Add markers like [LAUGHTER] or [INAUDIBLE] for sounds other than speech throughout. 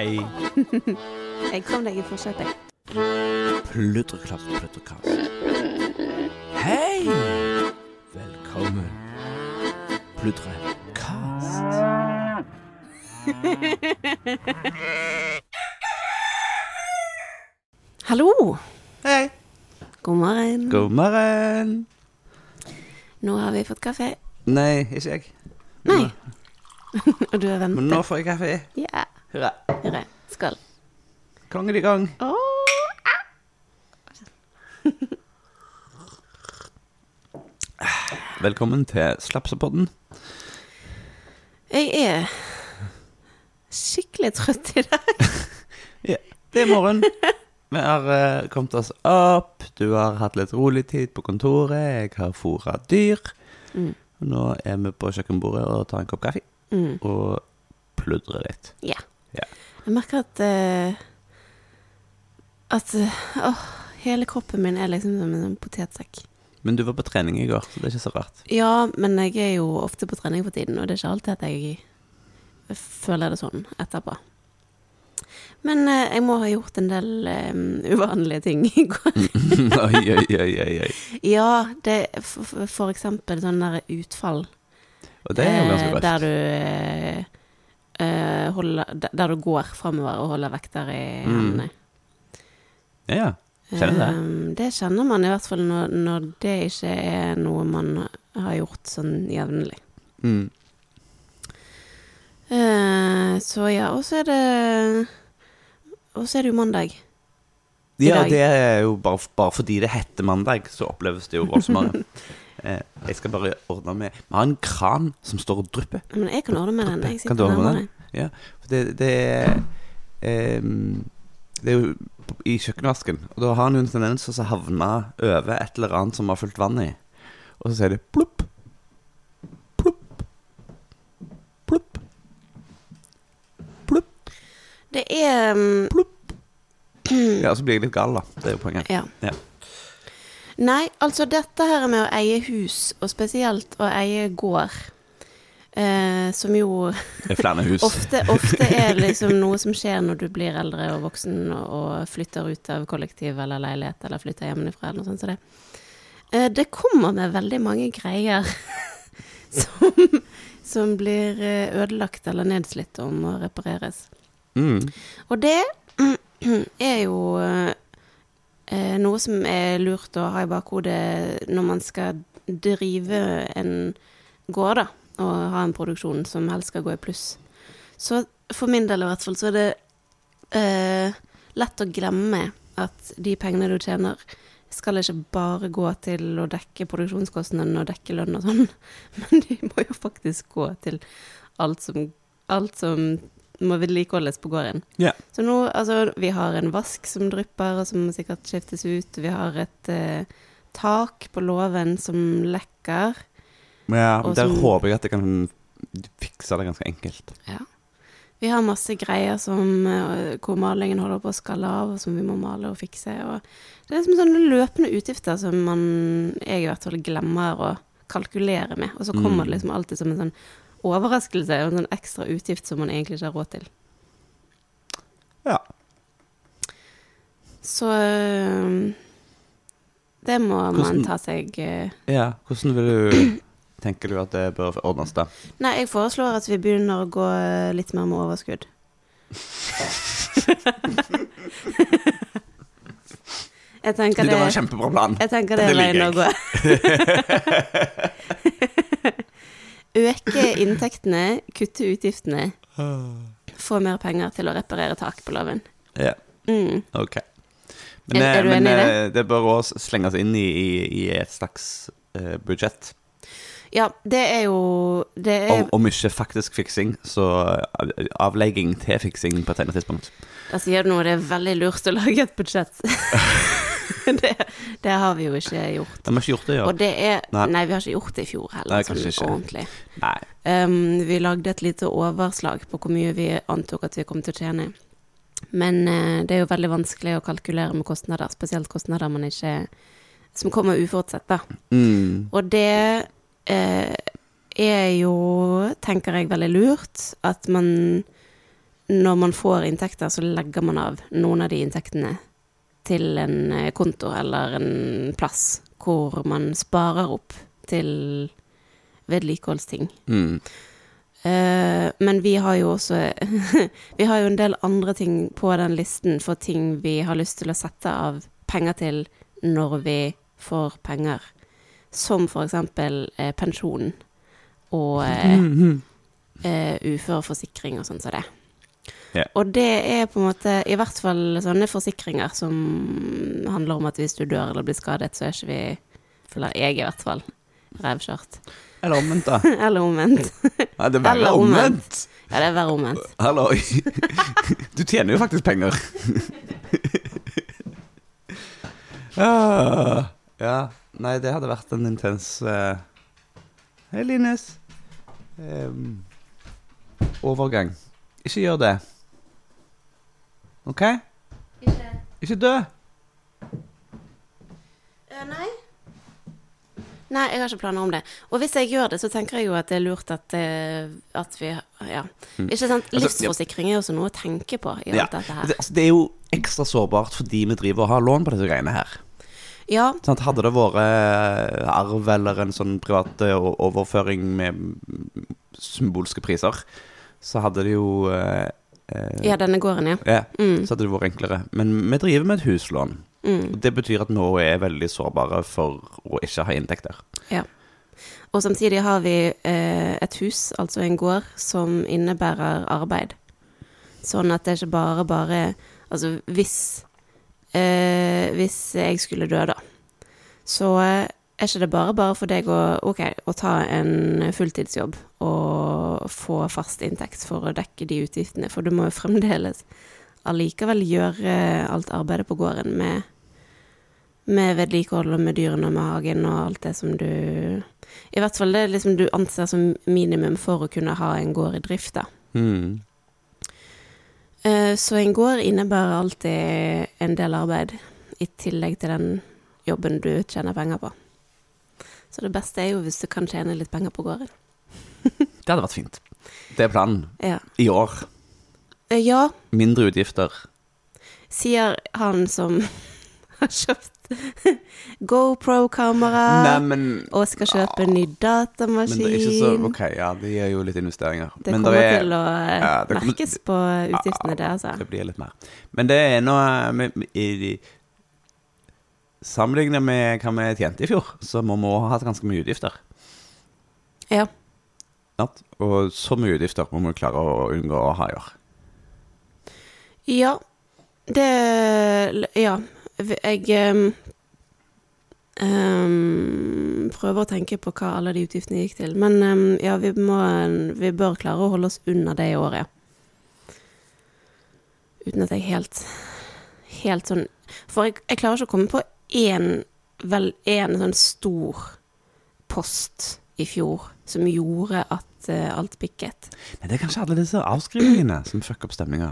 Hei. [LAUGHS] Jeg kom deg i forsetet, jeg. Pludreklapp, pludrekast. Hei! Velkommen. Pludrekast. [LAUGHS] Hallo! Hei. God morgen. God morgen. Nå har vi fått kaffe. Nei, ikke jeg. Nei. [LAUGHS] Og du har Men ventet. nå får jeg kaffe. Ja. Hurra. Hurra. Skål. I gang. Åh. Velkommen til Slapsepodden. Jeg er skikkelig trøtt i dag. [LAUGHS] Ja, det er morgen. Vi har uh, kommet oss opp. Du har hatt litt rolig tid på kontoret. Jeg har fôra dyr. Mm. Nå er vi på kjøkkenbordet og tar en kopp kaffe Mm. og pludrer litt. Ja. Ja. Jeg merker at eh, At eh, åh, hele kroppen min er liksom som en potetsekk. Men du var på trening i går, så det er ikke så rart. Ja, men jeg er jo ofte på trening for tiden, og det er ikke alltid at jeg føler det sånn etterpå. Men eh, jeg må ha gjort en del eh, uvanlige ting i går. [LAUGHS] oi, oi, oi, oi, oi. Ja, det for, for- eksempel sånn der utfall. Og det er jo ganske eh, godt. Der du eh, eh, holder Der der du går framover og holder vekter i Mm. hendene. Ja, kjenner du det. Um, det kjenner man i hvert fall når, når det ikke er noe man har gjort sånn jevnlig. Mm. Uh, så ja, og så er det Og så er det jo mandag. Ja, det er jo bare, bare fordi det heter mandag, så oppleves det jo voldsommere. [LAUGHS] eh, jeg skal bare ordne med Vi har en kran som står og drypper. Men jeg kan ordne med den. Jeg Kan sitter nærmere. den? Ja, for det, det er ehm, Det er jo i kjøkkenvasken, og da har han jo en tendens til å havne over et eller annet som har fulgt vann i. Og så sier det plopp, plopp, plopp, plopp. Det er Plopp. Ja, så blir jeg litt gal, da. Det er jo poenget. Ja. Ja. Nei, altså dette her med å eie hus, og spesielt å eie gård, eh, som jo [LAUGHS] ofte, ofte er liksom noe som skjer når du blir eldre og voksen og, og flytter ut av kollektiv eller leilighet eller flytter hjemmefra eller noe sånt. Så det, eh, det kommer med veldig mange greier [LAUGHS] som, som blir eh, ødelagt eller nedslitt og må repareres. Mm. Og det [CLEARS THROAT] er jo eh, noe som er lurt å ha i bakhodet når man skal drive en gård, da, og ha en produksjon som helst skal gå i pluss. Så for min del i hvert fall så er det eh, lett å glemme at de pengene du tjener, skal ikke bare gå til å dekke produksjonskostnadene og dekke lønn og sånn, [LAUGHS] men de må jo faktisk gå til alt som, alt som må vedlikeholdes på gården. Yeah. Så nå, altså, vi har en vask som drypper, og som sikkert skiftes ut. Vi har et eh, tak på låven som lekker. Ja, Og der som- håper jeg at jeg kan fikse det ganske enkelt. Ja. Vi har masse greier som, eh, hvor malingen holder på å skalle av, og som vi må male og fikse. Og det er som sånne løpende utgifter som man, jeg i hvert fall glemmer å kalkulere med. Og så kommer Mm. det liksom alltid som en sånn overraskelse en sånn ekstra utgift som man egentlig ikke har råd til. Ja. Så eh, det må Hvordan- man ta seg eh, ja. Hvordan vil du Tenker du at det bør ordnes, da? Nei, jeg foreslår at vi begynner å gå eh, litt mer med overskudd. [LAUGHS] jeg tenker Det var en det kjempebra plan. Jeg tenker det er Det veien å gå. [LAUGHS] Øke inntektene, kutte utgiftene. Få mer penger til å reparere tak på loven. Ja, Mm. ok. Er- er du men, det? det bør også slenges inn i, i, i et slags uh, budsjett. Ja, det er jo Det er Om, om ikke faktisk fiksing, så eh, avlegging til fiksing på et senere tidspunkt. Da sier du noe, det er veldig lurt å lage et budsjett. [LAUGHS] det, det har vi jo ikke gjort. De har ikke gjort det, ja. Og det er Nei. Nei, vi har ikke gjort det i fjor heller, Nei, sånn ikke. ordentlig. Nei. Um, vi lagde et lite overslag på hvor mye vi antok at vi kom til å tjene. Men uh, det er jo veldig vanskelig å kalkulere med kostnader, spesielt kostnader man ikke Som kommer uforutsett, da. Mm. Og det er jo, tenker jeg, veldig lurt at man når man får inntekter, så legger man av noen av de inntektene til en eh, konto eller en plass hvor man sparer opp til vedlikeholdsting. Mm. Uh, men vi har jo også [LAUGHS] Vi har jo en del andre ting på den listen for ting vi har lyst til å sette av penger til når vi får penger. Som eksempel eh, pensjon og eh, Mhm. eh, uføreforsikring og sånn som det. Yeah. Og det er på en måte i hvert fall sånne forsikringer som handler om at hvis du dør eller blir skadet, så er ikke vi Eller jeg i hvert fall. Revkjørt. Eller omvendt, da. [LAUGHS] Eller omvendt. Ja, det er omvendt. omvendt. Ja, det er verre omvendt. Halloi. [LAUGHS] Du tjener jo faktisk penger. [LAUGHS] Ah, ja. Nei, det hadde vært en intens uh, Hei, Linus. Um, overgang. Ikke gjør det. OK? Ikke dø. Uh, nei. Nei, jeg har ikke planer om det. Og hvis jeg gjør det, så tenker jeg jo at det er lurt at, eh, at vi Ja. Ikke sant? Altså. Livsforsikring er jo også noe å tenke på i Ja. alt dette her. Det, altså, det er jo ekstra sårbart fordi vi driver og har lån på disse greiene her. Ja, Sant? Hadde det vært eh, arv eller en sånn privat eh, overføring med symbolske priser, så hadde det jo eh, eh, ja denne gården, ja. ja, Mm, så hadde det vært enklere. Men vi driver med et huslån. mm. Og det betyr at vi er er veldig sårbare for å ikke ha inntekter. Ja. Og samtidig har vi eh, et hus, altså en gård, som innebærer arbeid. Sånn at det er ikke bare bare Altså hvis eh, Hvis jeg skulle dø, da, så eh, er ikke det bare bare for deg å, okay, å ta en fulltidsjobb og få fast inntekt for å dekke de utgiftene, for du må jo fremdeles allikevel gjøre alt arbeidet på gården med, med vedlikehold og med dyrene og med hagen og alt det som du I hvert fall det liksom du anser som minimum for å kunne ha en gård i drift, da. Mm. Eh, Så en gård innebærer alltid en del arbeid, i tillegg til den jobben du tjener penger på. Så det beste er jo hvis du kan tjene litt penger på gården. [LAUGHS] Det hadde vært fint. Det er planen. Ja. I år. Eh, Ja, Mindre utgifter. sier han som [LAUGHS] har kjøpt [LAUGHS] GoPro-kamera og skal kjøpe en ny Men datamaskin. det er ikke så OK, ja, de gjør jo litt investeringer. Det Men kommer det er, til å eh, ja, det kommer- merkes på utgiftene, det, altså. Det blir litt mer. Men det er noe med, i, Sammenlignet med hva vi tjente i fjor, så må vi ha hatt ganske mye utgifter. Ja. Og så mye utgifter må vi klare å unngå å ha i år. Ja, det Ja. Jeg ehm, prøver å tenke på hva alle de utgiftene gikk til. Men um, ja, vi, må, vi bør klare å holde oss under det i året. Uten at jeg helt Helt sånn For jeg, jeg klarer ikke å komme på én vel én sånn stor post i fjor som gjorde at uh, alt pikket. Men det er kanskje alle disse avskrivningene som fucker opp stemninga.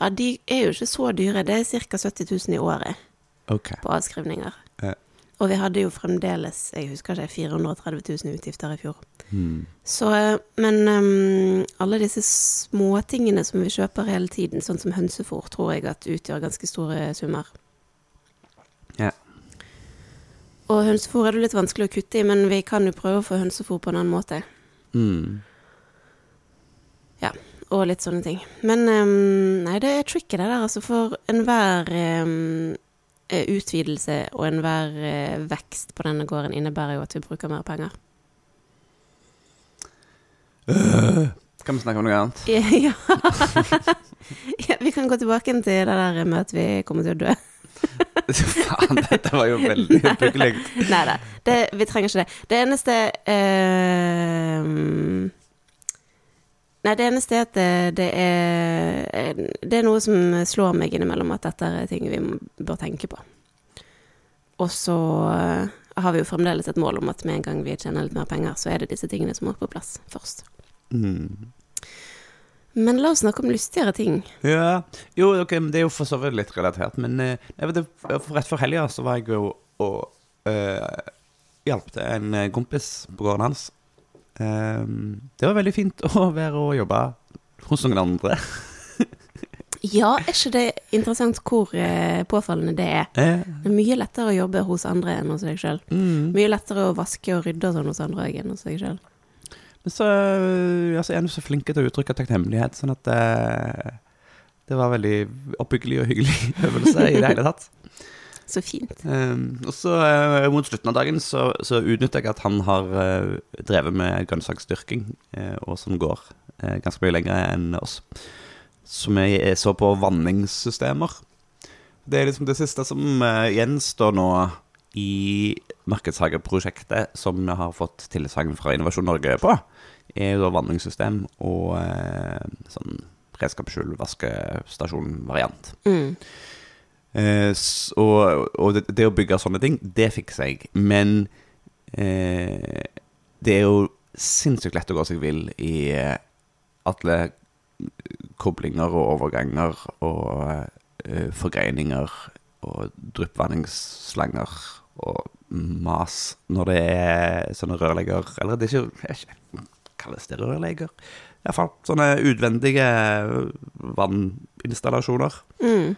Ja, de er jo ikke så dyre. Det er ca. 70 000 i året. Ok. på avskrivninger. Ja. Og vi hadde jo fremdeles, jeg husker ikke, 430 000 utgifter i fjor. Hmm. Så, eh, men um, alle disse småtingene som vi kjøper hele tiden, sånn som hønsefôr, tror jeg at utgjør ganske store summer. Ja. Og hønsefôr er det litt vanskelig å kutte i, men vi kan jo prøve å få hønsefôr på en annen måte. Ja, Og litt sånne ting. Men um, nei, det er tricky det der, altså. For enhver um, utvidelse og enhver eh, vekst på denne gården innebærer jo at vi bruker mer penger. Kan vi snakke om noe annet? Ja. [LAUGHS] ja, vi kan gå tilbake til det der med at vi kommer til å dø. [LAUGHS] Faen, dette var jo veldig [LAUGHS] hyggelig. Nei da, vi trenger ikke det. Det eneste eh, Nei, det eneste er at det, det er Det er noe som slår meg innimellom, at dette er ting vi bør tenke på. Og så eh, har vi jo fremdeles et mål om at med en gang vi tjener litt mer penger, så er det disse tingene som må på plass først. Mm. Men la oss snakke om lystigere ting. Ja, jo, okay, det er jo for så vidt litt relatert. Men eh, vet, rett før helga så var jeg jo og uh, hjalp en eh, kompis på gården hans. Ehm, det var veldig fint [LAUGHS] å være og jobbe hos noen andre. [LAUGHS] Ja, er ikke det interessant hvor eh, påfallende det er? Eh, Det er mye lettere å jobbe hos andre enn hos deg sjøl. mm. Mye lettere å vaske og rydde og sånn hos andre enn hos deg sjøl. Men så altså, er du så flink til å uttrykke takknemlighet, sånn at det, det var veldig oppbyggelig og hyggelig [LAUGHS] øvelse i det hele tatt. Så fint. Um, og så eh, mot slutten av dagen så, så utnytter jeg at han har eh, drevet med grønnsaksdyrking, uh, og som går eh, ganske mye lenger enn oss. Vi er så på vanningssystemer. Det er liksom det siste som gjenstår nå i markedshageprosjektet som vi har fått tilsagn fra Innovasjon Norge på, er jo da vanningssystem og eh, sånn redskapsskjul, vaskestasjon-variant. Mm. Eh, s- og det, det å bygge sånne ting, det fikser jeg. Men eh, det er jo sinnssykt lett å gå seg vill i eh, alle koblinger og overganger og eh, forgreininger og dryppvanningsslanger og mas når det er sånne rørlegger Eller det er ikke, ikke Kalles det rørlegger? Iallfall sånne utvendige vanninstallasjoner. Mm.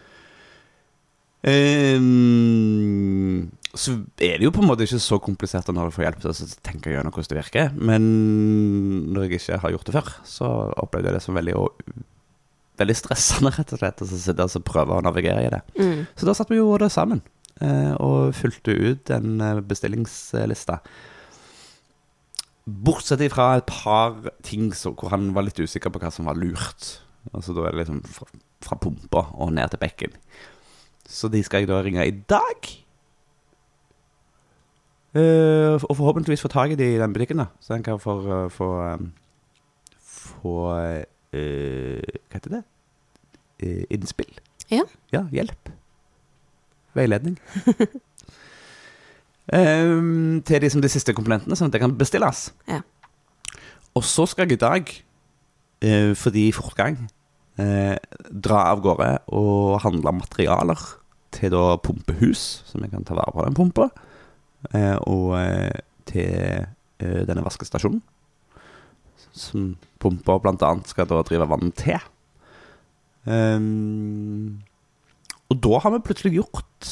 Ehm, så er det jo på en måte ikke så komplisert når du får hjelp til å tenke gjennom hvordan det virker. Men når jeg ikke har gjort det før, så opplevde jeg det som veldig, veldig stressende, [LAUGHS] rett og slett. å sitte og prøve å navigere i det. Mm. Så da satt vi jo det sammen, eh, og fulgte ut en eh, bestillingsliste. Bortsett fra et par ting så, hvor han var litt usikker på hva som var lurt. Altså Da er det liksom fra, fra pumpa og ned til bekken. Så de skal jeg da ringe i dag. Uh, og forhåpentligvis få tak i de i den butikken, da. Så en kan få eh, få, um, få eh, Hva heter det? Eh, innspill. Ja. Ja, hjelp. Veiledning. [LAUGHS] um, til de, de siste komponentene, sånn at det kan bestilles. Ja. Og så skal jeg i dag, fordi fortgang, eh, dra av gårde og handle materialer til da pumpehus, som jeg kan ta vare på den pumpa, eh, og eh, til eh, denne vaskestasjonen, som pumpa annet skal da drive vann til. Um, og da har vi plutselig gjort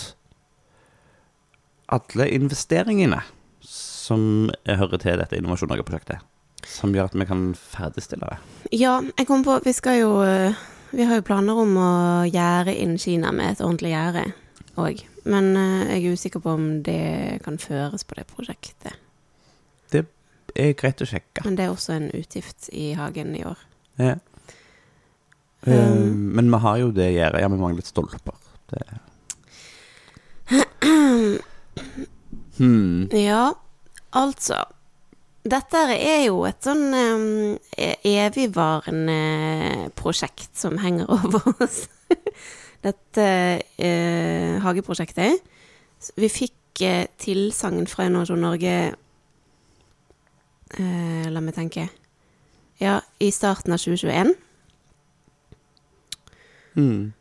alle investeringene som hører til dette Innovasjon Norge-prosjektet. Som gjør at vi kan ferdigstille det. Ja, jeg kom på Vi skal jo eh, Vi har jo planer om å gjerde inn Kina med et ordentlig gjerde òg. Men eh, jeg er usikker på om det kan føres på det prosjektet. Det er greit å sjekke. Men det er også en utgift i hagen i år. Ja. Um, men vi har jo det gjerdet. Ja, vi mangler stolper. Det. [CLEARS THROAT] Hmm. Ja, altså Dette er jo et sånn um, evigvarende prosjekt som henger over oss. [LAUGHS] Dette uh, hageprosjektet. Vi fikk uh, tilsagn fra Innovasjon Norge uh, La meg tenke. Ja, i starten av 2021. Mm.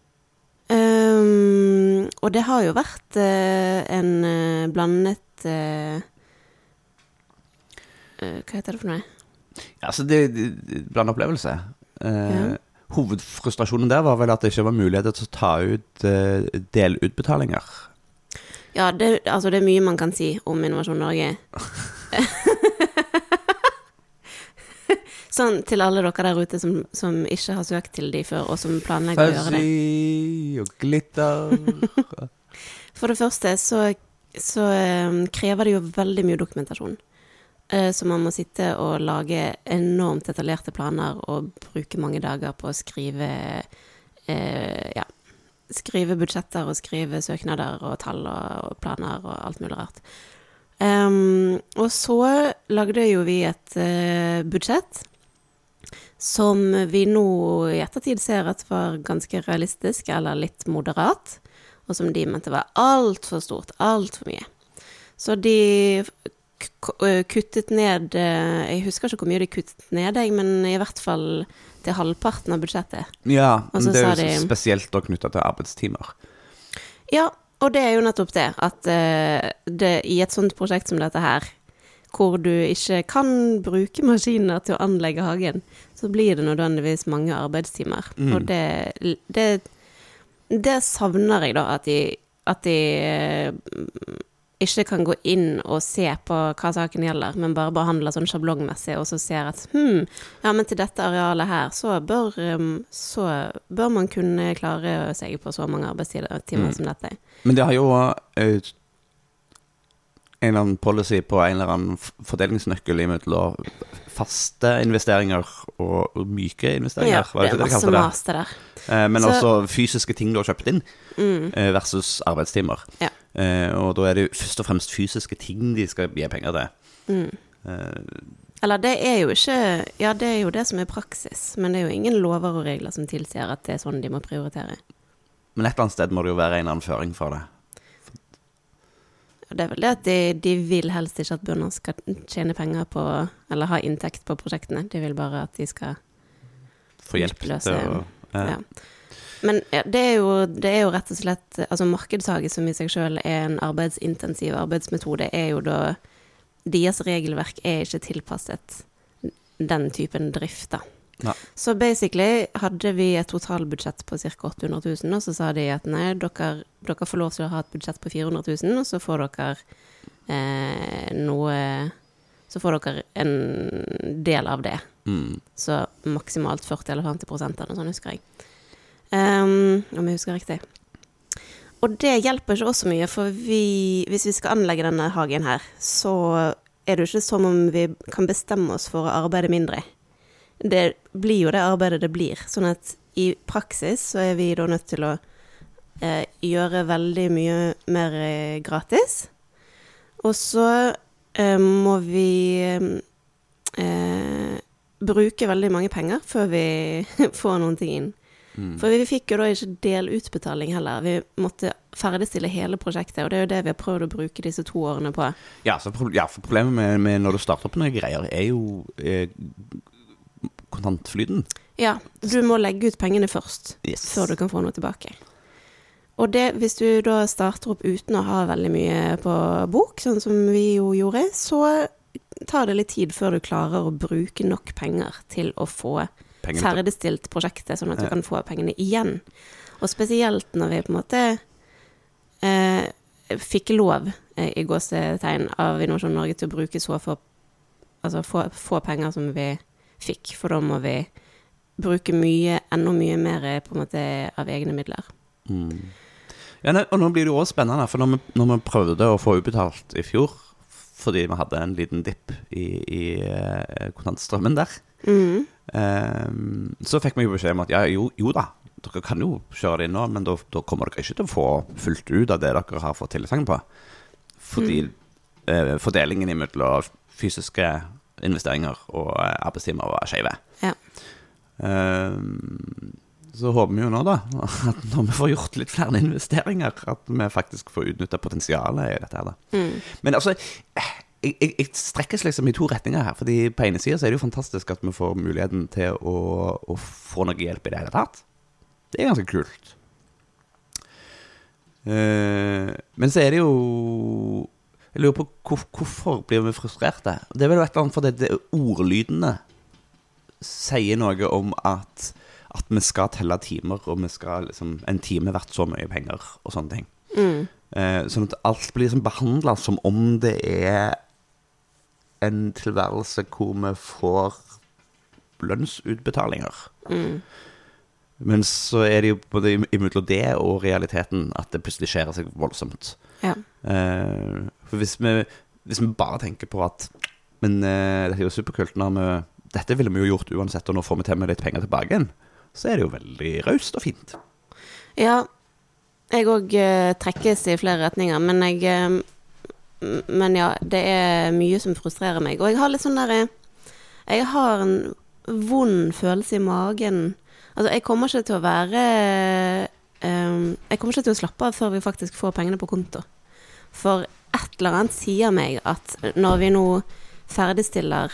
Um, og det har jo vært en blandet Hva heter det for noe? Ja, altså, det det- blant opplevelse. Eh, Ja. Hovedfrustrasjonen der var vel at det ikke var muligheter til å ta ut eh, delutbetalinger. Ja, det, altså det er mye man kan si om Innovasjon Norge. [LAUGHS] sånn til alle dere der ute som, som ikke har søkt til de før, og som planlegger å gjøre det. Fuzzy og glitter. [LAUGHS] For det første så, så eh, krever det jo veldig mye dokumentasjon. Eh, Så man må sitte og lage enormt detaljerte planer og bruke mange dager på å skrive eh, ja, skrive budsjetter og skrive søknader og tall og, planer og alt mulig rart. Um, og så lagde jo vi et uh, budsjett som vi nå i ettertid ser at var ganske realistisk, eller litt moderat, og som de mente var altfor stort, altfor mye. Så de kuttet ned Jeg husker ikke hvor mye de kuttet ned, men i hvert fall til halvparten av budsjettet. Ja, men det er jo de- spesielt knytta til arbeidstimer. Ja, og det er jo nettopp det, at det, i et sånt prosjekt som dette her, hvor du ikke kan bruke maskiner til å anlegge hagen, så blir det nødvendigvis mange arbeidstimer. Mm. Og det, det, det savner jeg, da, at de, at de ikke kan gå inn og se på hva saken gjelder, men bare behandler sånn sjablongmessig, og så ser at hm, ja, men til dette arealet her, så bør, um, så bør man kunne klare seg på så mange arbeidstimer Mm. som dette. Men det har jo eh, en eller annen policy på en eller annen fordelingsnøkkel imellom faste investeringer og, myke investeringer. Ja, det er de masse det? mas der. Eh, men Så- også fysiske ting du har kjøpt inn, Mm, eh, versus arbeidstimer. Ja. Eh, og da er det jo først og fremst fysiske ting de skal gi penger til. mm. Eh, Eller det er jo ikke Ja, det er jo det som er praksis, men det er jo ingen lover og regler som tilsier at det er sånn de må prioritere. men et eller annet sted må det jo være en annen føring for det. Det er vel det at de, de vil helst ikke at bønder skal tjene penger på Eller ha inntekt på prosjektene. De vil bare at de skal Få hjelp til å ja. Ja. Men ja, det, er jo, det er jo rett og slett Altså markedshage, som i seg sjøl er en arbeidsintensiv arbeidsmetode, er jo da Deres regelverk er ikke tilpasset den typen drift, da. Nei. Så basically hadde vi et totalbudsjett på ca. 800 000, og så sa de at nei, dere, dere får lov til å ha et budsjett på 400 000, og så får dere eh, noe Så får dere en del av det. Mm. Så maksimalt 40 eller 50 eller sånt, husker jeg. Ehm, om jeg husker riktig. Og det hjelper ikke oss så mye, for vi, hvis vi skal anlegge denne hagen her, så er det jo ikke som om vi kan bestemme oss for å arbeide mindre. Det blir jo det arbeidet det blir. Sånn at i praksis så er vi da nødt til å eh, gjøre veldig mye mer eh, gratis. Og så eh, må vi eh, bruke veldig mange penger før vi [LAUGHS] får noen ting inn. Mm. For vi fikk jo da ikke delutbetaling heller. Vi måtte ferdigstille hele prosjektet, og det er jo det vi har prøvd å bruke disse to årene på. Ja, så pro ja, for problemet med, med når du starter opp noen greier, er jo eh, kontantflyten. Ja, du må legge ut pengene først, Yes. før du kan få noe tilbake. Og det, hvis du da starter opp uten å ha veldig mye på bok, sånn som vi jo gjorde, så tar det litt tid før du klarer å bruke nok penger til å få ferdigstilt prosjektet, sånn at du kan få pengene igjen. Og spesielt når vi på en måte eh, fikk lov, eh, i gåsetegn, av Innovasjon Norge til å bruke så få, altså få, få penger som vi fikk, for da må vi bruke mye, enda mye mer eh, på en måte av egne midler. Mm. Ja, og nå blir det jo også spennende, for når vi, når vi prøvde å få utbetalt i fjor, fordi vi hadde en liten dipp i, i eh, kontantstrømmen der, Mm. Eh, så fikk vi jo beskjed om at ja, jo, jo da, dere kan jo kjøre det inn nå, men da, da kommer dere ikke til å få fullt ut av det dere har fått tilsagn på. Fordi eh, fordelingen mellom fysiske investeringer og eh, arbeidstimer var skeive. Ja. Eh, så håper vi jo nå, da, [LAUGHS] at når vi får gjort litt flere investeringer, at vi faktisk får utnytta potensialet i dette her, da. Mm. Men altså, jeg, jeg, jeg strekkes liksom i to retninger her. Fordi på ene sida er det jo fantastisk at vi får muligheten til å, å få noe hjelp i det hele tatt. Det er ganske kult. Uh, men så er det jo Jeg lurer på hvor, hvorfor blir vi frustrerte. Det er vel et eller annet fordi det ordlydene sier noe om at at vi skal telle timer, og vi skal liksom En time er verdt så mye penger, og sånne ting. Mm. Uh, sånn at alt blir liksom behandla som om det er en tilværelse hvor vi får lønnsutbetalinger. Mm. Men så er det jo både im- imellom det og realiteten at det plutselig skjer seg voldsomt. Ja. Eh, for hvis vi, hvis vi bare tenker på at Men eh, dette er jo superkult. Når vi, dette ville vi jo gjort uansett, og nå får vi til med litt penger tilbake igjen. Så er det jo veldig raust og fint. Ja, jeg òg trekkes i flere retninger, men jeg eh, Men ja, det er mye som frustrerer meg. Og jeg har litt sånn derre Jeg har en vond følelse i magen. Altså, jeg kommer ikke til å være um, Jeg kommer ikke til å slappe av før vi faktisk får pengene på konto. For et eller annet sier meg at når vi nå ferdigstiller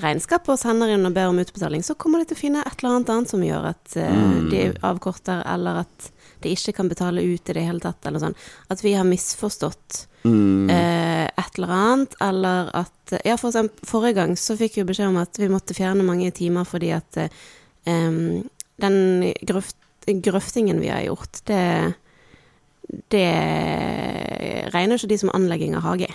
regnskapet og sender inn og ber om utbetaling, så kommer de til å finne et eller annet annet som gjør at uh, de avkorter, eller at de ikke kan betale ut i det hele tatt, eller sånn. At vi har misforstått Mm. eh, et eller annet, eller at Ja, for eksempel forrige gang så fikk vi beskjed om at vi måtte fjerne mange timer fordi at eh, den grøft, grøftingen vi har gjort, det Det regner ikke de som anlegging av hage.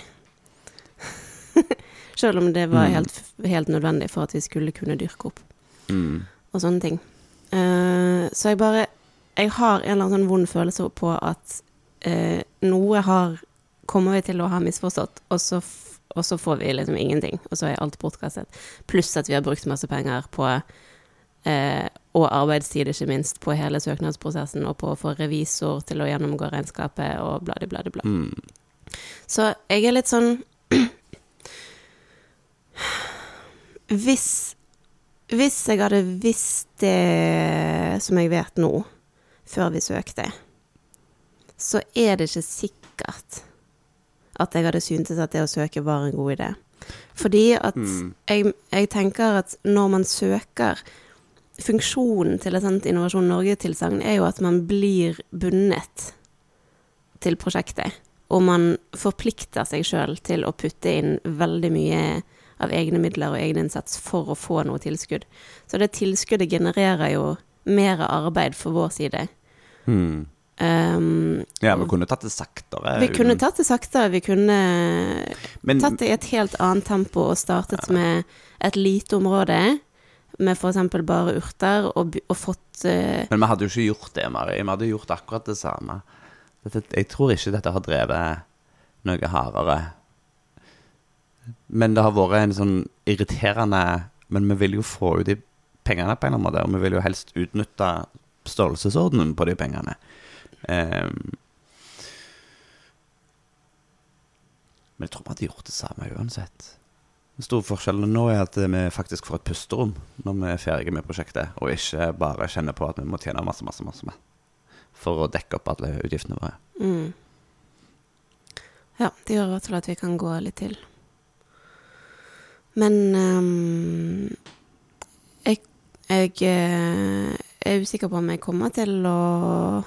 [LAUGHS] Selv om det var Mm. helt, helt nødvendig for at vi skulle kunne dyrke opp Mm. og sånne ting. Uh, så jeg bare Jeg har en eller annen sånn vond følelse på at eh, noe har kommer vi til å ha misforstått, og så, og så får vi liksom ingenting, og så er alt bortkastet. Pluss at vi har brukt masse penger på eh, og arbeidstid, ikke minst, på hele søknadsprosessen, og på å få revisor til å gjennomgå regnskapet og bladi, bladi, bla. Mm. Så jeg er litt sånn [CLEARS THROAT] Hvis Hvis jeg hadde visst det som jeg vet nå, før vi søkte, så er det ikke sikkert at jeg hadde syntes at det å søke var en god idé. Fordi at Mm. jeg, jeg tenker at når man søker Funksjonen til et sånt Innovasjon Norge-tilsagn er jo at man blir bundet til prosjektet. Og man forplikter seg sjøl til å putte inn veldig mye av egne midler og egen innsats for å få noe tilskudd. Så det tilskuddet genererer jo mer arbeid for vår side. Hmm. Um, Ja, vi kunne tatt det saktere. vi kunne tatt det saktere, vi kunne Men- tatt det i et helt annet tempo og startet med et lite område, med f.eks. bare urter, og, og fått uh, Men vi hadde jo ikke gjort det, Mari. Vi hadde gjort akkurat det samme. Dette, jeg tror ikke dette har drevet noe hardere. Men det har vært en sånn irriterende Men vi vil jo få ut de pengene på en eller annen måte, og vi vil jo helst utnytte størrelsesordenen på de pengene. Um, men jeg tror vi hadde gjort det samme uansett. Den store forskjellen nå er at vi faktisk får et pusterom når vi er ferdige med prosjektet, og ikke bare kjenner på at vi må tjene masse, masse, masse mer for å dekke opp alle utgiftene våre. mm. Ja, det gjør i hvert fall at vi kan gå litt til. Men ehm, jeg, eh, er usikker på om jeg kommer til å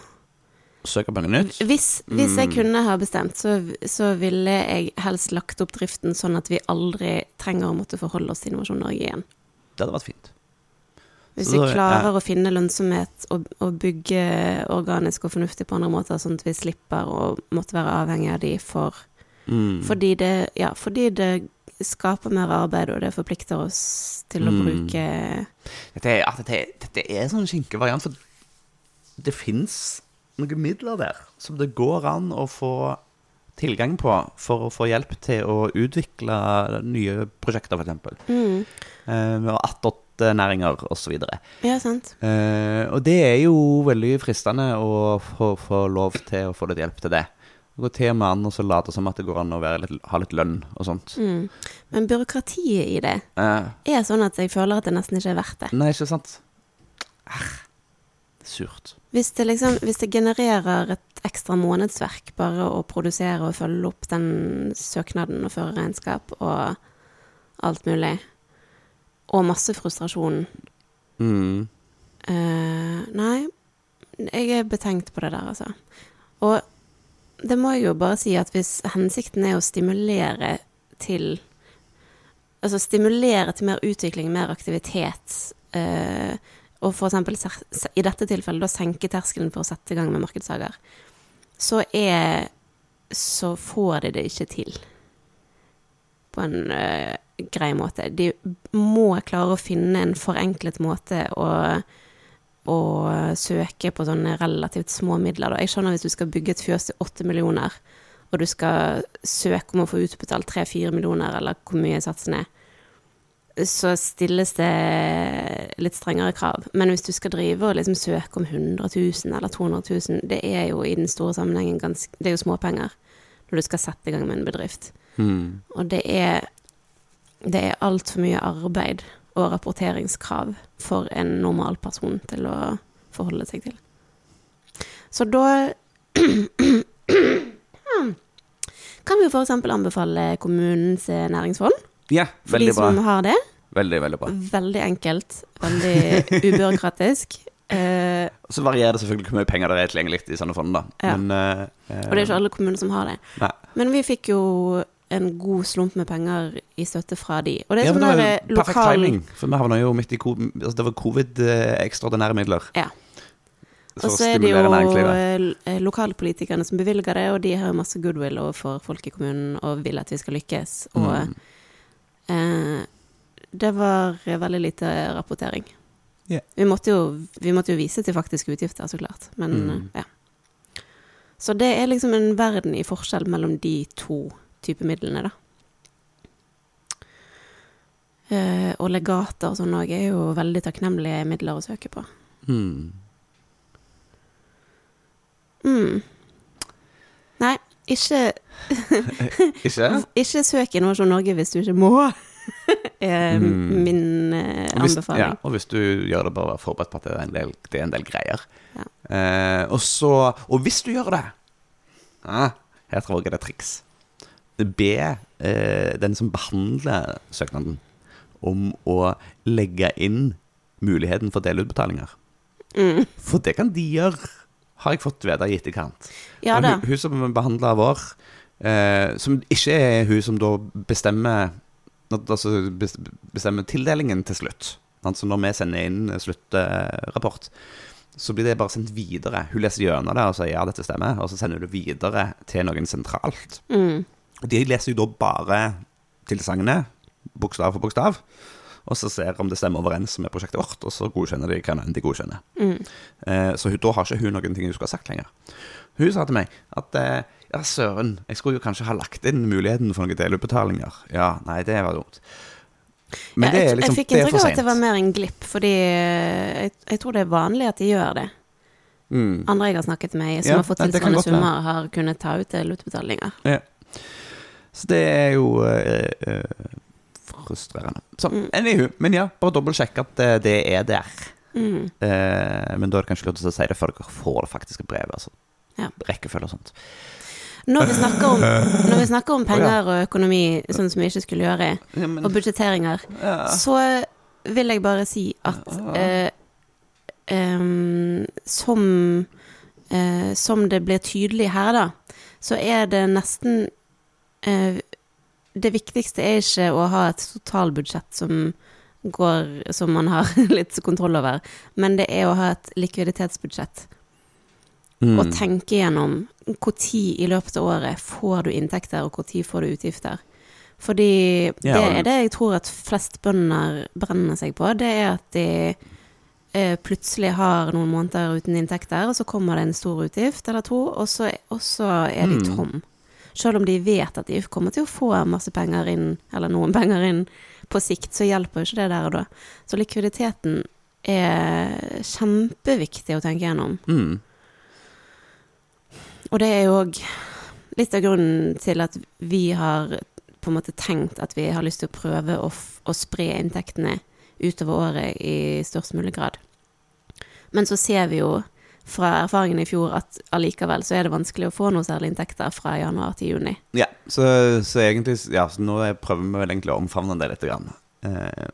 Søke på noe nytt. Hvis, hvis jeg Mm. kunne ha bestemt, så, så ville jeg helst lagt opp driften sånn at vi aldri trenger å måtte forholde oss til Innovasjon Norge igjen. Det hadde vært fint. Hvis vi klarer å finne lønnsomhet og, og bygge organisk og fornuftig på andre måter, sånn at vi slipper å måtte være avhengig av de for Mm. fordi det, ja, fordi det skaper mer arbeid, og det forplikter oss til å Mm. bruke Dette er, dette, dette er sånn skinkevariant, for det fins noen midler der som det går an å få tilgang på for å få hjelp til å utvikle nye prosjekter, f.eks. mm, Eh, og attåtnæringer osv. Ja, sant. Eh, og det er jo veldig fristende å få, få lov til å få litt hjelp til det. Gå til med an og så late som at det går an å litt, ha litt lønn og sånt. Mm. Men byråkratiet i det Eh, er sånn at jeg føler at det nesten ikke er verdt det. nei, ikke sant? Er surt. Hvis det, liksom, hvis det genererer et ekstra månedsverk bare å produsere og følge opp den søknaden og føre regnskap og alt mulig, og masse frustrasjon Mm. eh, Nei, jeg er betenkt på det der, altså. Og det må jeg jo bare si at hvis hensikten er å stimulere til Altså stimulere til mer utvikling, mer aktivitet, eh, og eksempel i dette tilfellet da senke terskelen for å sette i gang med markedshager, så er Så får de det ikke til på en eh, grei måte. De må klare å finne en forenklet måte å, å søke på sånne relativt små midler. Da. Jeg skjønner hvis du skal bygge et fjøs til åtte millioner, og du skal søke om å få utbetalt tre-fire millioner, eller hvor mye satsen er, så stilles det litt strengere krav. Men hvis du skal drive og liksom søke om 100 000 eller 200 000, det er jo i den store sammenhengen ganske Det er jo småpenger når du skal sette i gang med en bedrift. Mm. Og det er Det er altfor mye arbeid og rapporteringskrav for en normal person til å forholde seg til. Så da [CLEARS THROAT] kan vi jo f.eks. anbefale kommunens eh, næringsfond, Ja, for de veldig bra. som har det. Veldig, veldig bra. Veldig enkelt, veldig ubyråkratisk. Uh, [LAUGHS] Så varierer det selvfølgelig hvor mye penger det er tilgjengelig i sånne fond, da. Ja. Men, uh, og det er ikke alle kommuner som har det. Nei. Men vi fikk jo en god slump med penger i støtte fra de. Og det er Ja, sånn det var der jo perfekt lokal timing, for vi havna jo midt i covid, altså Det var covid-ekstraordinære midler. Ja. Og så er det jo eh, lokalpolitikerne som bevilger det, og de har jo masse goodwill overfor folk i kommunen og vil at vi skal lykkes. Og Mm. eh, det var veldig lite rapportering. Yeah. Vi, måtte jo, vi måtte jo vise til faktiske utgifter, så klart. Men Mm. eh, ja. Så det er liksom en verden i forskjell mellom de to typer midlene, da. Uh, og legater og sånn òg er jo veldig takknemlige midler å søke på. Mm. Mm. Nei, ikke, [LAUGHS] Ikke? ikke søk Innovasjon Norge hvis du ikke må. [LAUGHS] er Mm. min uh, anbefaling. ja, og hvis du gjør det, bare vær forberedt på at det er en del, det er en del greier. Ja. Uh, og så Og hvis du gjør det ah, Her tror jeg det er triks. Be eh, den som behandler søknaden, om å legge inn muligheten for delutbetalinger. Mm. For det kan de gjøre, har jeg fått vite i etterkant. Ja. Hun, hun som behandler vår, eh, som ikke er hun som da bestemmer Altså bestemmer tildelingen til slutt. Altså når vi sender inn sluttrapport, så blir det bare sendt videre. Hun leser gjennom det og sier ja, dette stemmer, og så sender hun det videre til noen sentralt. Mm. Og De leser jo da bare tilsagnet, bokstav for bokstav, og så ser om det stemmer overens med prosjektet vårt, og så godkjenner de hva enn de godkjenner. Mm. Eh, Så da har ikke hun noen ting hun skulle ha sagt lenger. Hun sa til meg at eh, ja, søren, jeg skulle jo kanskje ha lagt inn muligheten for noen delutbetalinger. Ja, nei, det var dumt. Men Ja, det er liksom jeg fikk inntrykk av at det var mer en glipp, fordi eh, jeg, jeg tror det er vanlig at de gjør det. Mm. Andre jeg har snakket med som Ja, har fått tilsvarende summer, har kunnet ta ut delutbetalinger. Ja. Så det er jo eh, eh, frustrerende. Så, Mm. anywho, men ja, bare dobbeltsjekk at eh, det er der. Mm. Eh, men da er det kanskje lurt å si det før dere får det faktiske brevet. Altså. Ja. Rekkefølge og sånt. Når vi snakker om, vi snakker om ja. penger og økonomi, sånn som vi ikke skulle gjøre, Ja, men, og budsjetteringer, så vil jeg bare si at eh, em, som, eh, som det blir tydelig her, da, så er det nesten Det viktigste er ikke å ha et totalbudsjett som går Som man har [LAUGHS] litt kontroll over, men det er å ha et likviditetsbudsjett. Mm. Og tenke gjennom når i løpet av året får du inntekter, og når får du utgifter. Fordi det er det jeg tror at flest bønder brenner seg på. Det er at de eh, plutselig har noen måneder uten inntekter, og så kommer det en stor utgift eller to, og så, og så er de Mm. Selv om de vet at de kommer til å få masse penger inn, eller noen [LAUGHS] penger inn på sikt, så hjelper jo ikke det der og da. Så likviditeten er kjempeviktig å tenke gjennom. Mm. Og det er jo òg litt av grunnen til at vi har på en måte tenkt at vi har lyst til å prøve å, å spre inntektene utover året i størst mulig grad. Men så ser vi jo fra erfaringen i fjor at allikevel så er det vanskelig å få noe særlig inntekter fra januar til juni. Ja, så, så egentlig Ja, så nå er- prøver vi vel egentlig å omfavne det litt. Grann. Eh,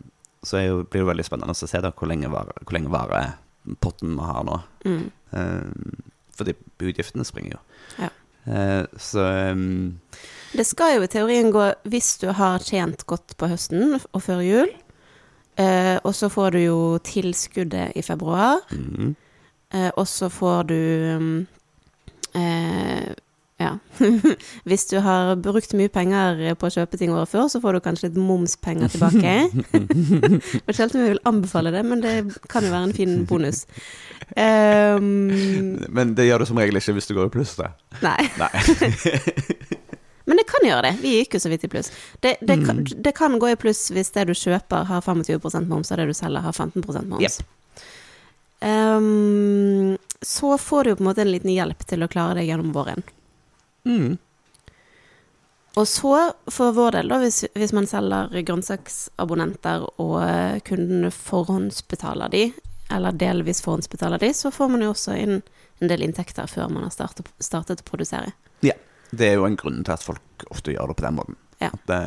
så jo, blir det veldig spennende å se da hvor lenge varer, hvor lenge varer potten vi har nå. Mm. Eh, fordi utgiftene springer jo. Ja. Eh, så um, Det skal jo i teorien gå hvis du har tjent godt på høsten og før jul. Eh, og så får du jo tilskuddet i februar. mm, og så får du mm, eh, Ja. [LAUGHS] Hvis du har brukt mye penger på å kjøpe ting året før, så får du kanskje litt momspenger tilbake. Ikke alltid vi vil anbefale det, men det kan jo være en fin bonus. Um, Men det gjør du som regel ikke hvis du går i pluss, det. nei. Nei. [LAUGHS] Men det kan gjøre det. Vi gikk jo så vidt i pluss. Det, det, kan, Mm. det kan gå i pluss hvis det du kjøper har 25% moms, og det du selger har 15% moms. Jepp. Ehm, så får du på en måte en liten hjelp til å klare deg gjennom våren. Mm. Og så, for vår del, da, hvis, hvis man selger grønnsaksabonnenter og eh, kundene forhåndsbetaler de, eller delvis forhåndsbetaler de, så får man jo også inn en del inntekter før man har startet, startet å produsere. Ja, Det er jo en grunn til at folk ofte gjør det på den måten. Ja. At det,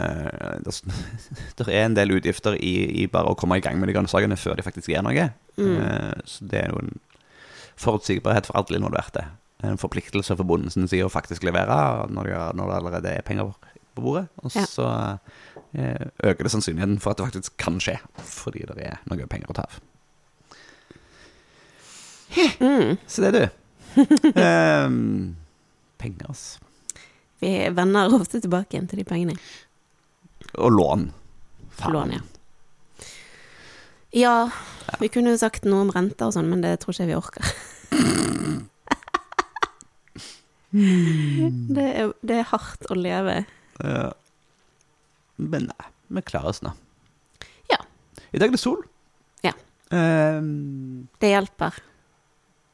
det, [LAUGHS] det er en del utgifter i, i bare å komme i gang med de grønnsakene før de faktisk gjør noe. Mm. Eh, Så det er jo en forutsigbarhet for alle involverte. En forpliktelse for bonden sin side å faktisk levere når, det, når det allerede er penger på bordet. Og Ja. så eh, øker det sannsynligheten for at det faktisk kan skje, fordi det er noe penger å ta av. Mm. Så det er du. um, [LAUGHS] penger, altså. Vi vender ofte tilbake igjen til de pengene. Og lån. Faen. Lån, ja. Ja, vi kunne jo sagt noe om renter og sånn, men det tror ikke jeg vi orker. det, er, det er hardt å leve. Ja. Men nei, vi klarer oss nå. Ja. I dag er det sol. Ja. Um, Det hjelper.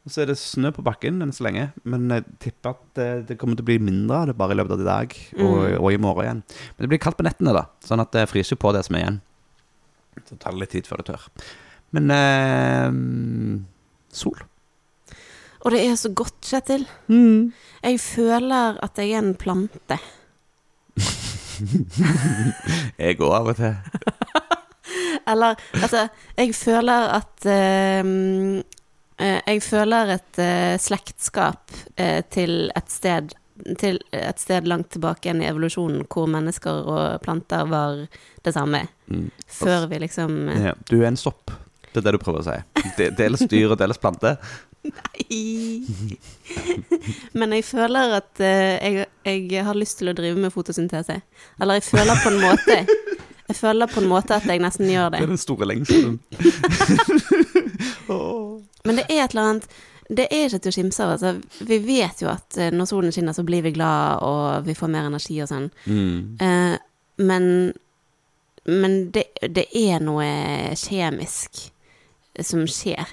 Så er det snø på bakken enn så lenge, men jeg tipper at det, det kommer til å bli mindre av det bare i løpet av i dag og, Mm. og i morgen igjen. Men det blir kaldt på nettene, da, sånn at det fryser på det som er igjen. Så tar det litt tid før det tør. Men eh, sol. Og det er så godt, Kjetil. Jeg føler at jeg er en plante. [LAUGHS] Jeg går av og til. [LAUGHS] Eller, altså, jeg føler at eh, Jeg føler et eh, slektskap eh, til et sted til et sted langt tilbake igjen i evolusjonen hvor mennesker og planter var det samme. Mm. Før vi liksom eh, Ja, du er en sopp. Det er det du prøver å si. De- Dels dyr og dels plante. Nei [LAUGHS] Men jeg føler at eh, jeg, jeg har lyst til å drive med fotosyntese. Eller jeg føler på en måte Jeg føler på en måte at jeg nesten gjør Det det. er den store lengselen. [LAUGHS] Men det er et eller annet Det er ikke til å skimse av. Altså. Vi vet jo at eh, når solen skinner, så blir vi glad, og vi får mer energi og sånn. Mm. Eh, men men det, det er noe kjemisk som skjer.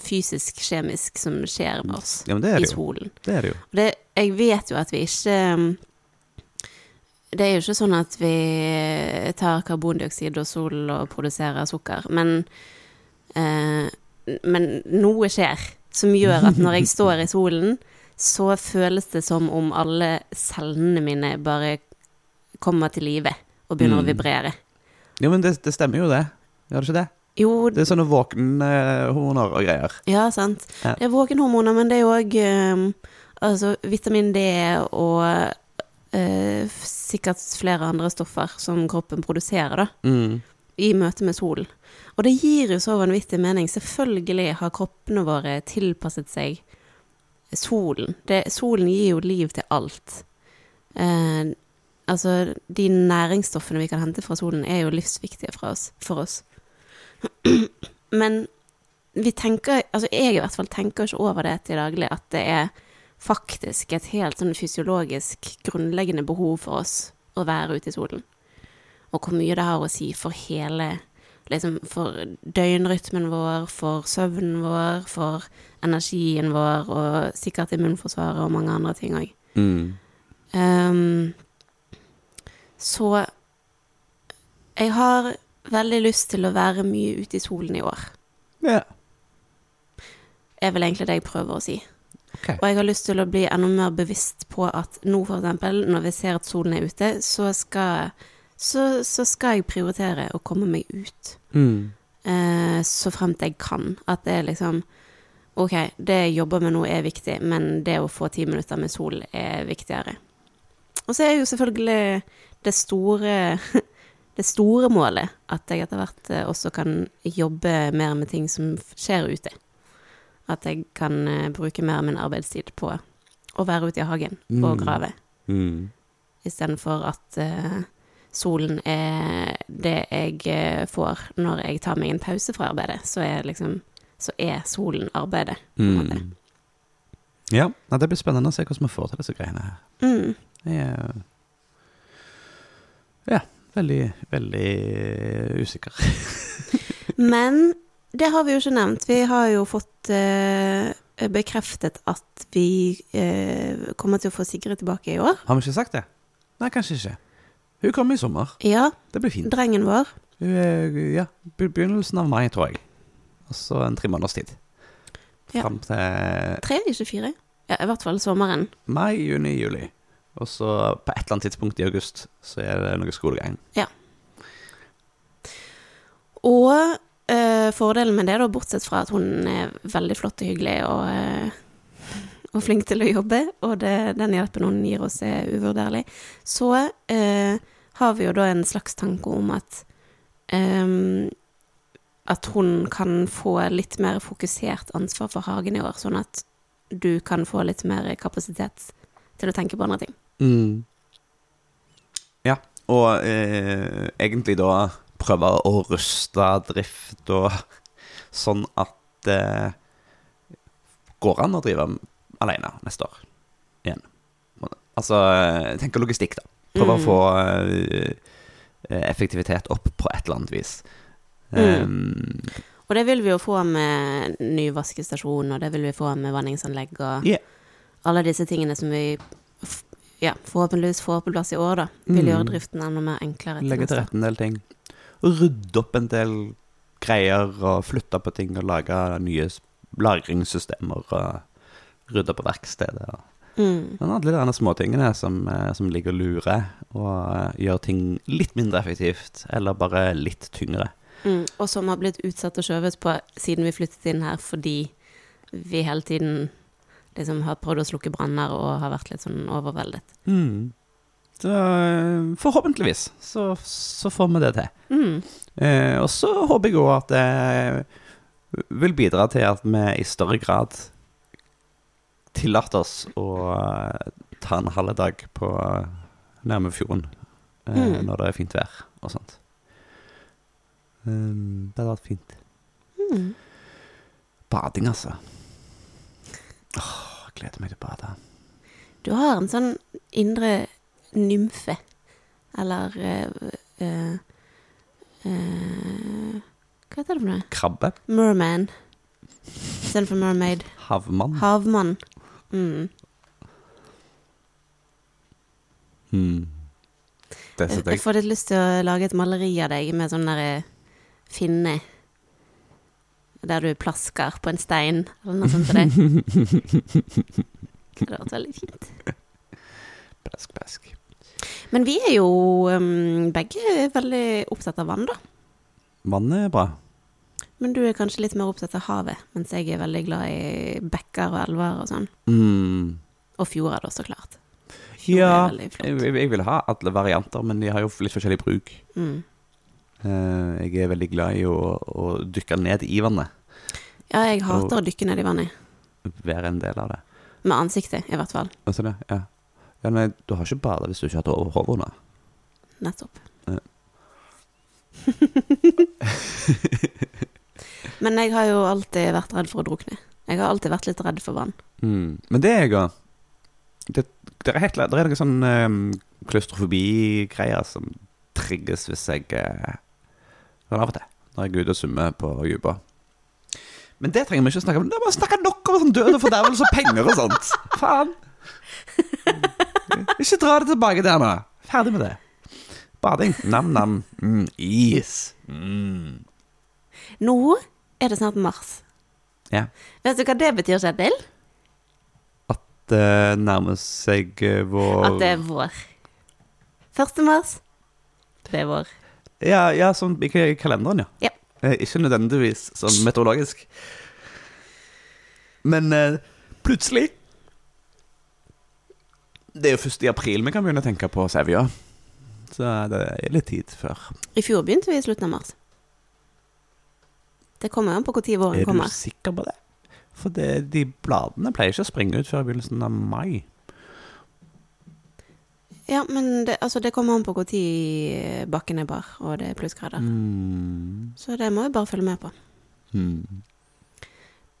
Fysisk, kjemisk, som skjer med oss Ja, i solen. Det er det jo. Det, jeg vet jo at vi ikke Det er jo ikke sånn at vi tar karbondioksid og sol og produserer sukker, men Men noe skjer som gjør at når jeg [LAUGHS] står i solen, så føles det som om alle cellene mine bare kommer til live og begynner å Mm. vibrere. Jo, men det, det stemmer jo, det. Gjør det ikke det? Jo, Det er sånne våkenhormoner og greier. ja, sant. Ja. Det er våkenhormoner, men det er jo um, altså, vitamin D og uh, sikkert flere andre stoffer som kroppen produserer, da, Mm. I møte med solen. Og det gir jo så vanvittig mening. Selvfølgelig har kroppene våre tilpasset seg solen. Det, solen gir jo liv til alt. Eh, altså, de næringsstoffene vi kan hente fra solen, er jo livsviktige oss. For oss. [CLEARS THROAT] Men vi tenker, altså jeg i hvert fall tenker ikke over det til daglig, at det er faktisk et helt sånn fysiologisk grunnleggende behov for oss å være ute i solen. Og hvor mye det har å si for hele Liksom for døgnrytmen vår, for søvnen vår, for energien vår, og sikkert immunforsvaret og mange andre ting òg. Mm. Um, så jeg har veldig lyst til å være mye ute i solen i år. Ja. er vel egentlig det jeg prøver å si. Okay. Og jeg har lyst til å bli enda mer bevisst på at nå, for eksempel, når vi ser at solen er ute, så skal, så, så skal jeg prioritere å komme meg ut. Mm. Eh, så fremt jeg kan. At det er liksom Ok, det jeg jobber med nå er viktig, men det å få ti minutter med sol er viktigere. Og så er jo selvfølgelig det store [LAUGHS] det store målet at jeg etter hvert eh, også kan jobbe mer med ting som skjer ute. At jeg kan eh, bruke mer av min arbeidstid på å være ute i hagen og Mm. grave, Mm. istedenfor at eh, solen er det jeg eh, får når jeg tar meg en pause fra arbeidet. Så er liksom så er solen arbeidet. Mm. Ja, det blir spennende å se hvordan vi får til disse greiene her. Mm. Jeg ja, veldig, veldig usikker. [LAUGHS] Men det har vi jo ikke nevnt. Vi har jo fått uh, bekreftet at vi uh, kommer til å få Sigrid tilbake i år. Har vi ikke sagt det? Nei, kanskje ikke. Hun kommer i sommer. Ja, Det blir fint. drengen vår. Hun er, ja, begynnelsen av mai, tror jeg. Og så en tre måneders tid. Ja. Fram til Tre, ikke fire? Ja, i hvert fall sommeren. mai, juni, juli. Og så på et eller annet tidspunkt i august så er det noe skolegang. Ja. Og eh, fordelen med det, da, bortsett fra at hun er veldig flott og hyggelig og, eh, og flink til å jobbe, og det, den hjelpen hun gir oss, er uvurderlig. Så eh, har vi jo da en slags tanke om at um, at hun kan få litt mer fokusert ansvar for hagen i år, sånn at du kan få litt mer kapasitet til å tenke på andre ting. Mm. Ja, og eh, egentlig da prøve å ruste drift og sånn at det går an å drive alene neste år igjen. Altså, tenk logistikk, da. Prøve Mm. å få uh, effektivitet opp på et eller annet vis. Um, Og det vil vi jo få med ny vaskestasjon, og det vil vi få med vanningsanlegg og yeah. alle disse tingene som vi ja, forhåpentligvis får på plass i år, da. Vil Mm. gjøre driften enda mer enklere. legge til rette en del ting. Og rydde opp en del greier og flytte på ting og lage nye lagringssystemer og rydde på verkstedet. og Mm. Men alle de småtingene som, eh, som ligger og lurer, og eh, gjør ting litt mindre effektivt, eller bare litt tyngre. Mm. Og som har blitt utsatt og skjøvet på siden vi flyttet inn her, fordi vi hele tiden liksom har prøvd å slukke branner og har vært litt sånn overveldet. Mm. Så eh, forhåpentligvis så, så får vi det til. Mm. Eh, og så håper jeg òg at det vil bidra til at vi i større grad tillater oss å eh, ta en halv dag på eh, nærme fjorden eh, Mm. når det er fint vær og sånt. Um, det hadde vært fint. Mm. Bading, altså. Åh, jeg gleder meg til å bade. Du har en sånn indre nymfe, eller eh, eh, Hva heter det for noe? Krabbe. Merman. Istedenfor mermaid. Havmann. Havmann. Mm. Mm. Det Jeg, jeg får litt lyst til å lage et maleri av deg med sånn derre finne Der du plasker på en stein, eller noe sånt til deg. Det hadde vært veldig fint. Plask, plask. Men vi er jo um, begge veldig opptatt av vann, da. Vannet er bra. Men du er kanskje litt mer opptatt av havet, mens jeg er veldig glad i bekker og elver og sånn. Mm. Og fjorder, da, så klart. Fjord Ja, jeg, jeg vil ha alle varianter, men de har jo litt forskjellig bruk. Mm. Uh, jeg er veldig glad i å, å dykke ned i vannet. Ja, jeg hater å dykke ned i vannet. Være en del av det. Med ansiktet, i hvert fall. Altså det, ja. ja nei, du har ikke bada hvis du ikke har hatt hodet under. Nettopp. Ja. [LAUGHS] [LAUGHS] Men jeg har jo alltid vært redd for å drukne. Jeg har alltid vært litt redd for vann. Mm. Men det er jeg òg. Det, det er helt Det er noen sånn um, klaustrofobi-greier som trigges hvis jeg uh, Av og til. Når jeg er ute og svømmer på dypa. Men det trenger vi ikke å snakke om. Må vi snakke nok om sånn død og fordervelse og penger og sånt. Faen. [LAUGHS] Ikke dra det tilbake der nå. Ferdig med det. Bading. Nam-nam. Mm, is. Mm. Nå er det snart mars. Ja. Vet du hva det betyr, Kjetil? Det nærmer seg uh, vår At det er vår. 1. mars, det er vår. Ja, ja sånn i i kalenderen, ja. Ja. Eh, ikke nødvendigvis sånn meteorologisk. Men eh, plutselig Det er jo først i april vi kan begynne å tenke på Sevja. Så det er litt tid før. I fjor begynte vi i slutten av mars. Det kommer an på når våren kommer. Er du sikker på det? For det, de bladene pleier ikke å springe ut før i begynnelsen av mai. Ja, men det, altså, det kommer an på når bakken er bar, og det er plussgrader. Mm. Så det må vi bare følge med på. Mm.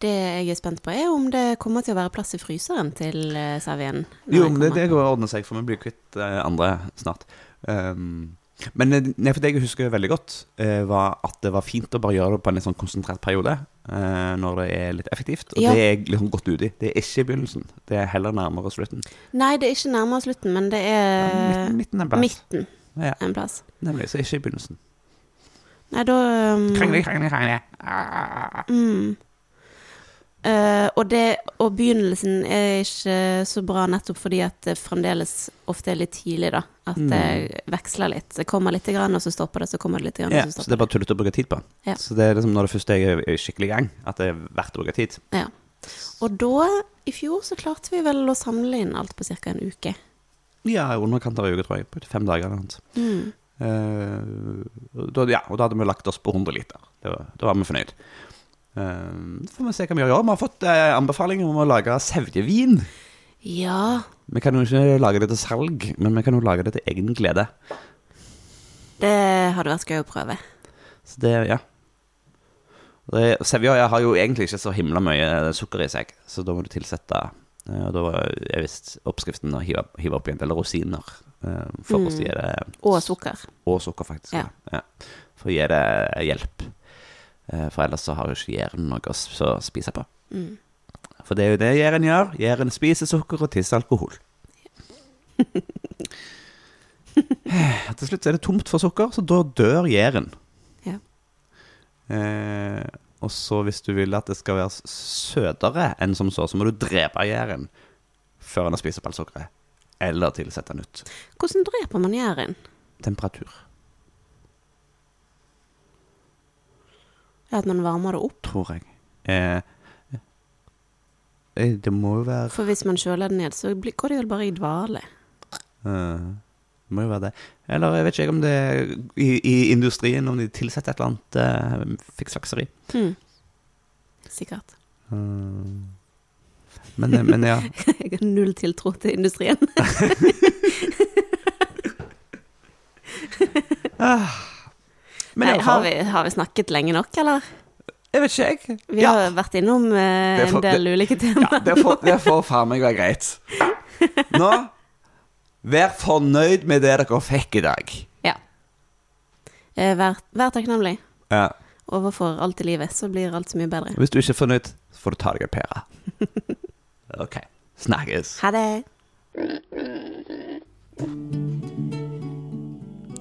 Det jeg er spent på, er om det kommer til å være plass i fryseren til uh, Savien. Jo, men det, det går å ordne seg, for vi blir kvitt eh, andre snart. Um, men eh, nei, for det jeg husker veldig godt, eh, var at det var fint å bare gjøre det på en litt sånn konsentrert periode. eh, når det er litt effektivt. Og Ja. det er jeg liksom godt ute i. Det er ikke i begynnelsen. Det er heller nærmere slutten. Nei, det er ikke nærmere slutten, men det er midten, midten en plass. midten Ja, en plass. nemlig. Så ikke i begynnelsen. Nei, da um, Krangle, krangle, krangle. Ah. Mm. Eh, og, det, og begynnelsen er ikke så bra nettopp fordi at det fremdeles ofte er litt tidlig, da. At Mm. det veksler litt. Det kommer litt, grann, og så stopper det, så kommer det litt, grann, Ja, og så så det er bare tullete å bruke tid på. Ja. Så det er liksom når det første er skikkelig i gang, at det er verdt å bruke tid. Ja. Og da, i fjor, så klarte vi vel å samle inn alt på ca. en uke. Ja, i underkant av en uke, tror jeg. På fem dager eller noe. Mm. Eh, da, ja, og da hadde vi lagt oss på 100 liter. da var, da var vi fornøyd. Eh, så får vi se hva vi gjør. Vi har fått eh, anbefaling om å lage sevjevin. Ja, Vi kan jo ikke lage det til salg, men vi kan jo lage det til egen glede. det hadde vært gøy å prøve. Så det, ja. Det, Sevja har jo egentlig ikke så himla mye sukker i seg, så da må du tilsette eh, Og da er visst oppskriften å hive, hive opp igjen eller rosiner For mm. å gi det Og sukker. Og sukker, faktisk. Ja. Ja. Ja. For å gi det hjelp. Eh, For ellers så har jo ikke jæren noe å spise på. Mm. For det er jo det jæren gjør. Jæren spiser sukker og tisser alkohol. Til slutt er det tomt for sukker, så da dør jæren. Ja. Eh, og så hvis du vil at det skal være søtere enn som så, så må du drepe jæren før han har spist opp alt sukkeret. Eller tilsette nytt. Hvordan dreper man jæren? Temperatur. At man varmer det opp? tror jeg. Eh, eh, det må jo være For hvis man kjøler det ned, så går det vel bare i dvale. eh, Det må jo være det. Eller jeg vet ikke om det i, i industrien om de tilsetter et eller annet eh, fiksfakseri. Mm. Sikkert. Eh, men, eh, men ja. [LAUGHS] Jeg har null tiltro til industrien. [LAUGHS] Men Nei, har, vi, har vi snakket lenge nok, eller? jeg vet ikke, jeg. Vi Ja, har vært innom eh, for, en del ulike ja, temaer. det får, det får faen meg være greit. [LAUGHS] Nå, vær fornøyd med det dere fikk i dag. Ja. Eh, Vær, vær takknemlig. Ja. Overfor alt i livet, så blir alt så mye bedre. Hvis du ikke er fornøyd, så får du ta deg en pære. [LAUGHS] Ok. Snakkes. Ha det!